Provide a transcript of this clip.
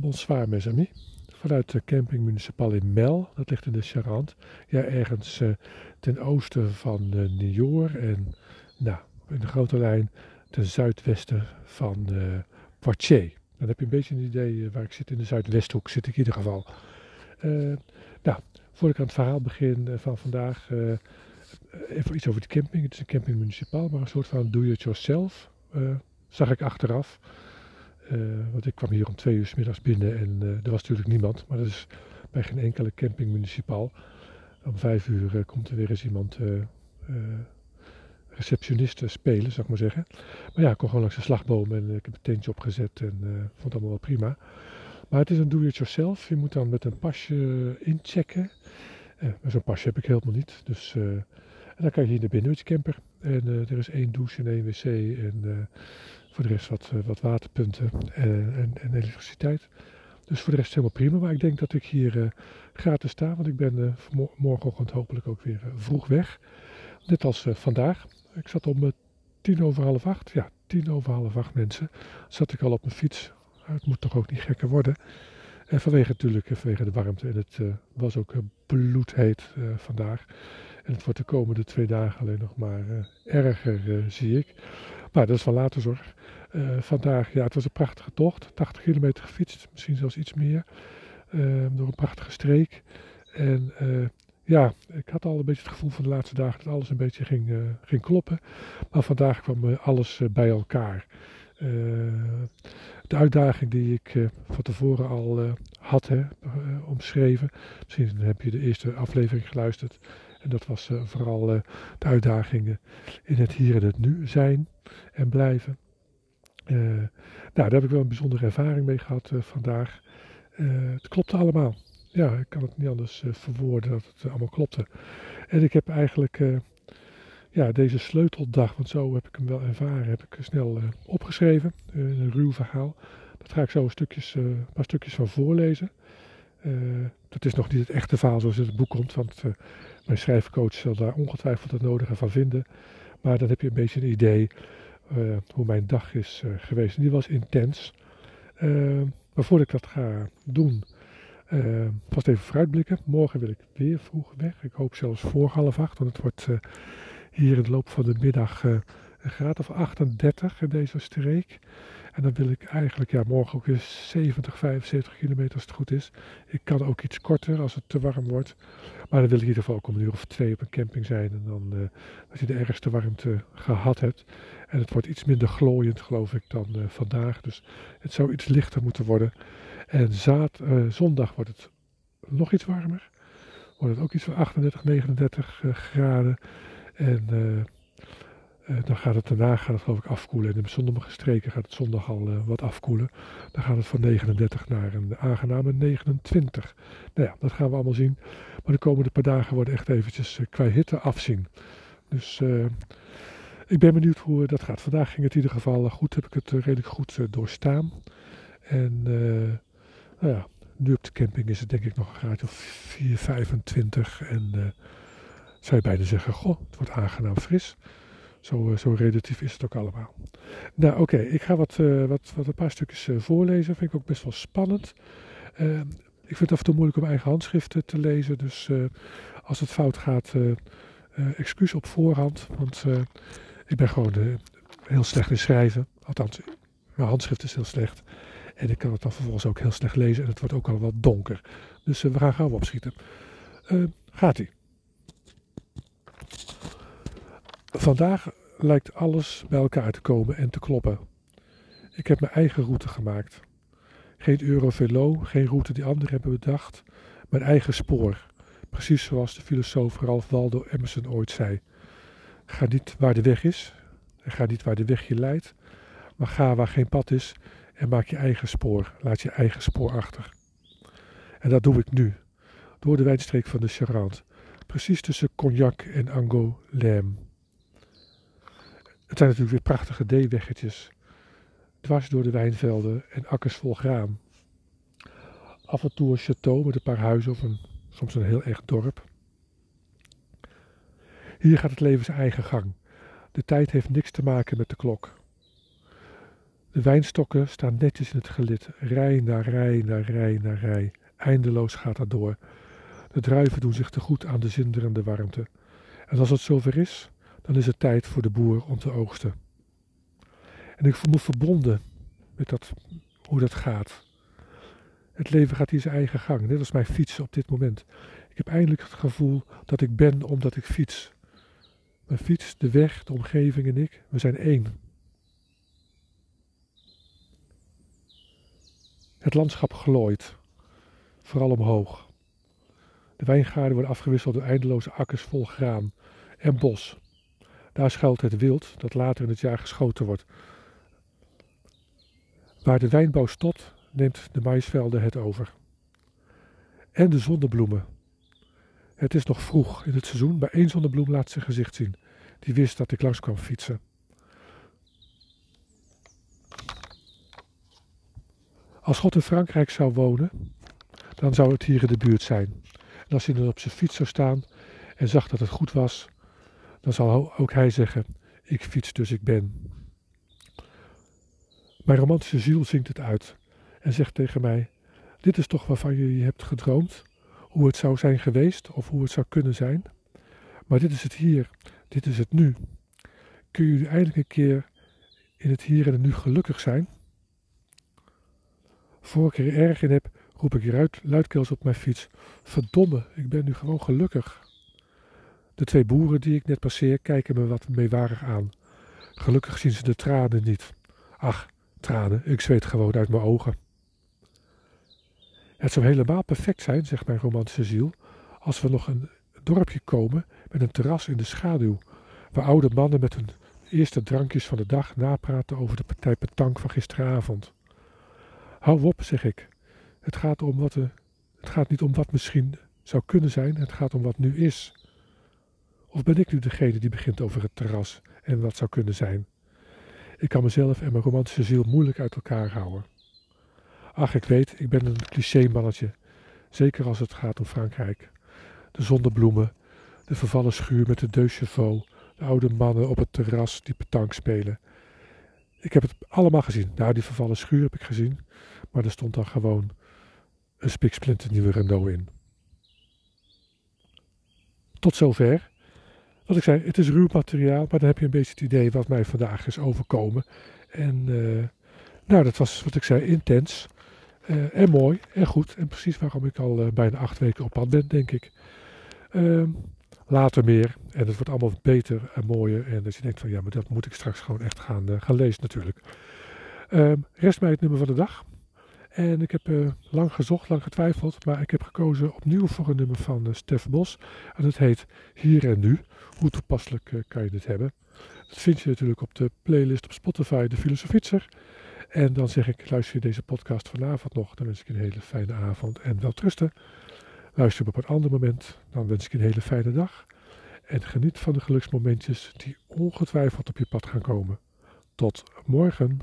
Bonsoir mes amis. Vanuit de camping Municipal in Mel, dat ligt in de Charente. Ja, ergens uh, ten oosten van uh, en nou, in de grote lijn ten zuidwesten van uh, Poitiers. Dan heb je een beetje een idee waar ik zit. In de zuidwesthoek zit ik in ieder geval. nou, voordat ik aan het verhaal begin van vandaag, even iets over de camping. Het is een camping municipal, maar een soort van do-it-yourself, zag ik achteraf. Uh, want ik kwam hier om twee uur middags binnen en uh, er was natuurlijk niemand. Maar dat is bij geen enkele camping municipal. Om vijf uur uh, komt er weer eens iemand receptioniste spelen, zou ik maar zeggen. Maar ja, ik kom gewoon langs de slagboom en ik heb een tentje opgezet en vond het allemaal wel prima. Maar het is een do-it-yourself. Je moet dan met een pasje inchecken. maar zo'n pasje heb ik helemaal niet. Dus, en dan kan je hier naar binnen met. En er is één douche en één wc en voor de rest wat, eh, wat waterpunten en, en, en, elektriciteit. Dus voor de rest helemaal prima. Maar ik denk dat ik hier uh, gratis sta. Want ik ben uh, morgenochtend hopelijk ook weer vroeg weg. Net als vandaag. Ik zat om tien over half acht. Ja, tien over half acht mensen. Zat ik al op mijn fiets. Het moet toch ook niet gekker worden. En vanwege natuurlijk vanwege de warmte. En het was ook bloedheet vandaag. En het wordt de komende twee dagen alleen nog maar erger, zie ik. Maar dat is van later zorg. Uh, vandaag, ja, het was een prachtige tocht. 80 kilometer gefietst, misschien zelfs iets meer. Uh, door een prachtige streek. En uh, ja, ik had al een beetje het gevoel van de laatste dagen dat alles een beetje ging, ging kloppen. Maar vandaag kwam alles bij elkaar. de uitdaging die ik van tevoren al had hè, omschreven. Misschien heb je de eerste aflevering geluisterd. En dat was vooral de uitdagingen in het hier en het nu zijn en blijven. Uh, nou, daar heb ik wel een bijzondere ervaring mee gehad vandaag. Het klopte allemaal. Ja, ik kan het niet anders verwoorden dat het allemaal klopte. En ik heb eigenlijk ja, deze sleuteldag, want zo heb ik hem wel ervaren, heb ik snel opgeschreven. een ruw verhaal. Dat ga ik zo een, stukjes, een paar stukjes van voorlezen. Dat is nog niet het echte verhaal zoals het in het boek komt, want mijn schrijfcoach zal daar ongetwijfeld het nodige van vinden. Maar dan heb je een beetje een idee uh, hoe mijn dag is geweest. die was intens. Uh, maar voordat ik dat ga doen, vast even vooruitblikken. Morgen wil ik weer vroeg weg. Ik hoop zelfs voor half acht, want het wordt hier in de loop van de middag een graad of 38 in deze streek. En dan wil ik eigenlijk ja, morgen ook weer 70, 75 kilometer als het goed is. Ik kan ook iets korter als het te warm wordt. Maar dan wil ik in ieder geval ook om een uur of twee op een camping zijn. En dan uh, als je de ergste warmte gehad hebt. En het wordt iets minder glooiend geloof ik dan uh, vandaag. Dus het zou iets lichter moeten worden. En zaad, uh, zondag wordt het nog iets warmer. Wordt het ook iets van 38, 39 graden. En uh, dan gaat het daarna gaat het, geloof ik afkoelen. En in sommige streken gaat het zondag al uh, wat afkoelen. Dan gaat het van 39 naar een aangename 29. Nou ja, dat gaan we allemaal zien. Maar de komende paar dagen worden echt eventjes uh, qua hitte afzien. Dus ik ben benieuwd hoe dat gaat. Vandaag ging het in ieder geval goed. Heb ik het redelijk goed doorstaan. En nou ja, nu op de camping is het denk ik nog een graadje of 4, 25. En zou je bijna zeggen, goh, het wordt aangenaam fris. Zo, eh, zo relatief is het ook allemaal. Nou, oké, ik ga wat, uh, wat, wat een paar stukjes uh, voorlezen. Vind ik ook best wel spannend. Uh, ik vind het af en toe moeilijk om eigen handschriften te lezen. Dus als het fout gaat, excuus op voorhand. Want ik ben gewoon heel slecht in schrijven. Althans, mijn handschrift is heel slecht. En ik kan het dan vervolgens ook heel slecht lezen. En het wordt ook al wat donker. Dus we gaan gauw opschieten. Gaat-ie. Vandaag lijkt alles bij elkaar te komen en te kloppen. Ik heb mijn eigen route gemaakt. Geen Eurovelo, geen route die anderen hebben bedacht. Mijn eigen spoor. Precies zoals de filosoof Ralph Waldo Emerson ooit zei. Ga niet waar de weg is. En ga niet waar de weg je leidt. Maar ga waar geen pad is en maak je eigen spoor. Laat je eigen spoor achter. En dat doe ik nu. Door de wijnstreek van de Charente. Precies tussen Cognac en Angoulême. Het zijn natuurlijk weer prachtige D-weggetjes. Dwars door de wijnvelden en akkers vol graan. Af en toe een château met een paar huizen of een, soms een heel echt dorp. Hier gaat het leven zijn eigen gang. De tijd heeft niks te maken met de klok. De wijnstokken staan netjes in het gelid, rij na rij na rij na rij. Eindeloos gaat dat door. De druiven doen zich te goed aan de zinderende warmte. En als het zover is, dan is het tijd voor de boer om te oogsten. En ik voel me verbonden met dat, hoe dat gaat. Het leven gaat hier zijn eigen gang, net als mijn fietsen op dit moment. Ik heb eindelijk het gevoel dat ik ben omdat ik fiets. Mijn fiets, de weg, de omgeving en ik, we zijn één. Het landschap glooit, vooral omhoog. De wijngaarden worden afgewisseld door eindeloze akkers vol graan en bos. Daar schuilt het wild dat later in het jaar geschoten wordt. Waar de wijnbouw stopt, neemt de maïsvelden het over. En de zonnebloemen. Het is nog vroeg in het seizoen, maar één zonnebloem laat zijn gezicht zien. Die wist dat ik langs kwam fietsen. Als God in Frankrijk zou wonen, dan zou het hier in de buurt zijn. En als hij dan op zijn fiets zou staan en zag dat het goed was, dan zal ook hij zeggen: Ik fiets dus ik ben. Mijn romantische ziel zingt het uit en zegt tegen mij: Dit is toch waarvan je hebt gedroomd, hoe het zou zijn geweest of hoe het zou kunnen zijn. Maar dit is het hier, dit is het nu. Kun je eindelijk een keer in het hier en het nu gelukkig zijn? Voor ik er erg in heb, roep ik luidkeels op mijn fiets. Verdomme, ik ben nu gewoon gelukkig. De twee boeren die ik net passeer kijken me wat meewarig aan. Gelukkig zien ze de tranen niet. Ach, tranen, ik zweet gewoon uit mijn ogen. Het zou helemaal perfect zijn, zegt mijn romantische ziel, als we nog een dorpje komen met een terras in de schaduw, waar oude mannen met hun eerste drankjes van de dag napraten over de partij petank van gisteravond. Hou op, zeg ik. Het gaat, om wat het gaat niet om wat misschien zou kunnen zijn, het gaat om wat nu is. Of ben ik nu degene die begint over het terras en wat zou kunnen zijn? Ik kan mezelf en mijn romantische ziel moeilijk uit elkaar houden. Ach, ik weet, ik ben een cliché-mannetje. Zeker als het gaat om Frankrijk. De zonnebloemen, de vervallen schuur met de deux de oude mannen op het terras die petank spelen. Ik heb het allemaal gezien. Nou, die vervallen schuur heb ik gezien. Maar er stond dan gewoon een spiksplinternieuwe Renault in. Tot zover. Wat ik zei, het is ruw materiaal, maar dan heb je een beetje het idee wat mij vandaag is overkomen. En uh, nou, dat was wat ik zei, intens. Uh, en mooi en goed. En precies waarom ik al uh, bijna acht weken op pad ben, denk ik. Ehm, later meer. En het wordt allemaal beter en mooier. En dat je denkt van ja, maar dat moet ik straks gewoon echt gaan, gaan lezen natuurlijk. Um, rest mij het nummer van de dag. En ik heb lang gezocht, lang getwijfeld, maar ik heb gekozen opnieuw voor een nummer van uh, Stef Bos. En dat heet Hier en Nu. Hoe toepasselijk uh, kan je dit hebben? Dat vind je natuurlijk op de playlist op Spotify, De Filosofietser. En dan zeg ik, luister je deze podcast vanavond nog, dan wens ik een hele fijne avond en wel trusten. Luister op een ander moment, dan wens ik een hele fijne dag. En geniet van de geluksmomentjes die ongetwijfeld op je pad gaan komen. Tot morgen.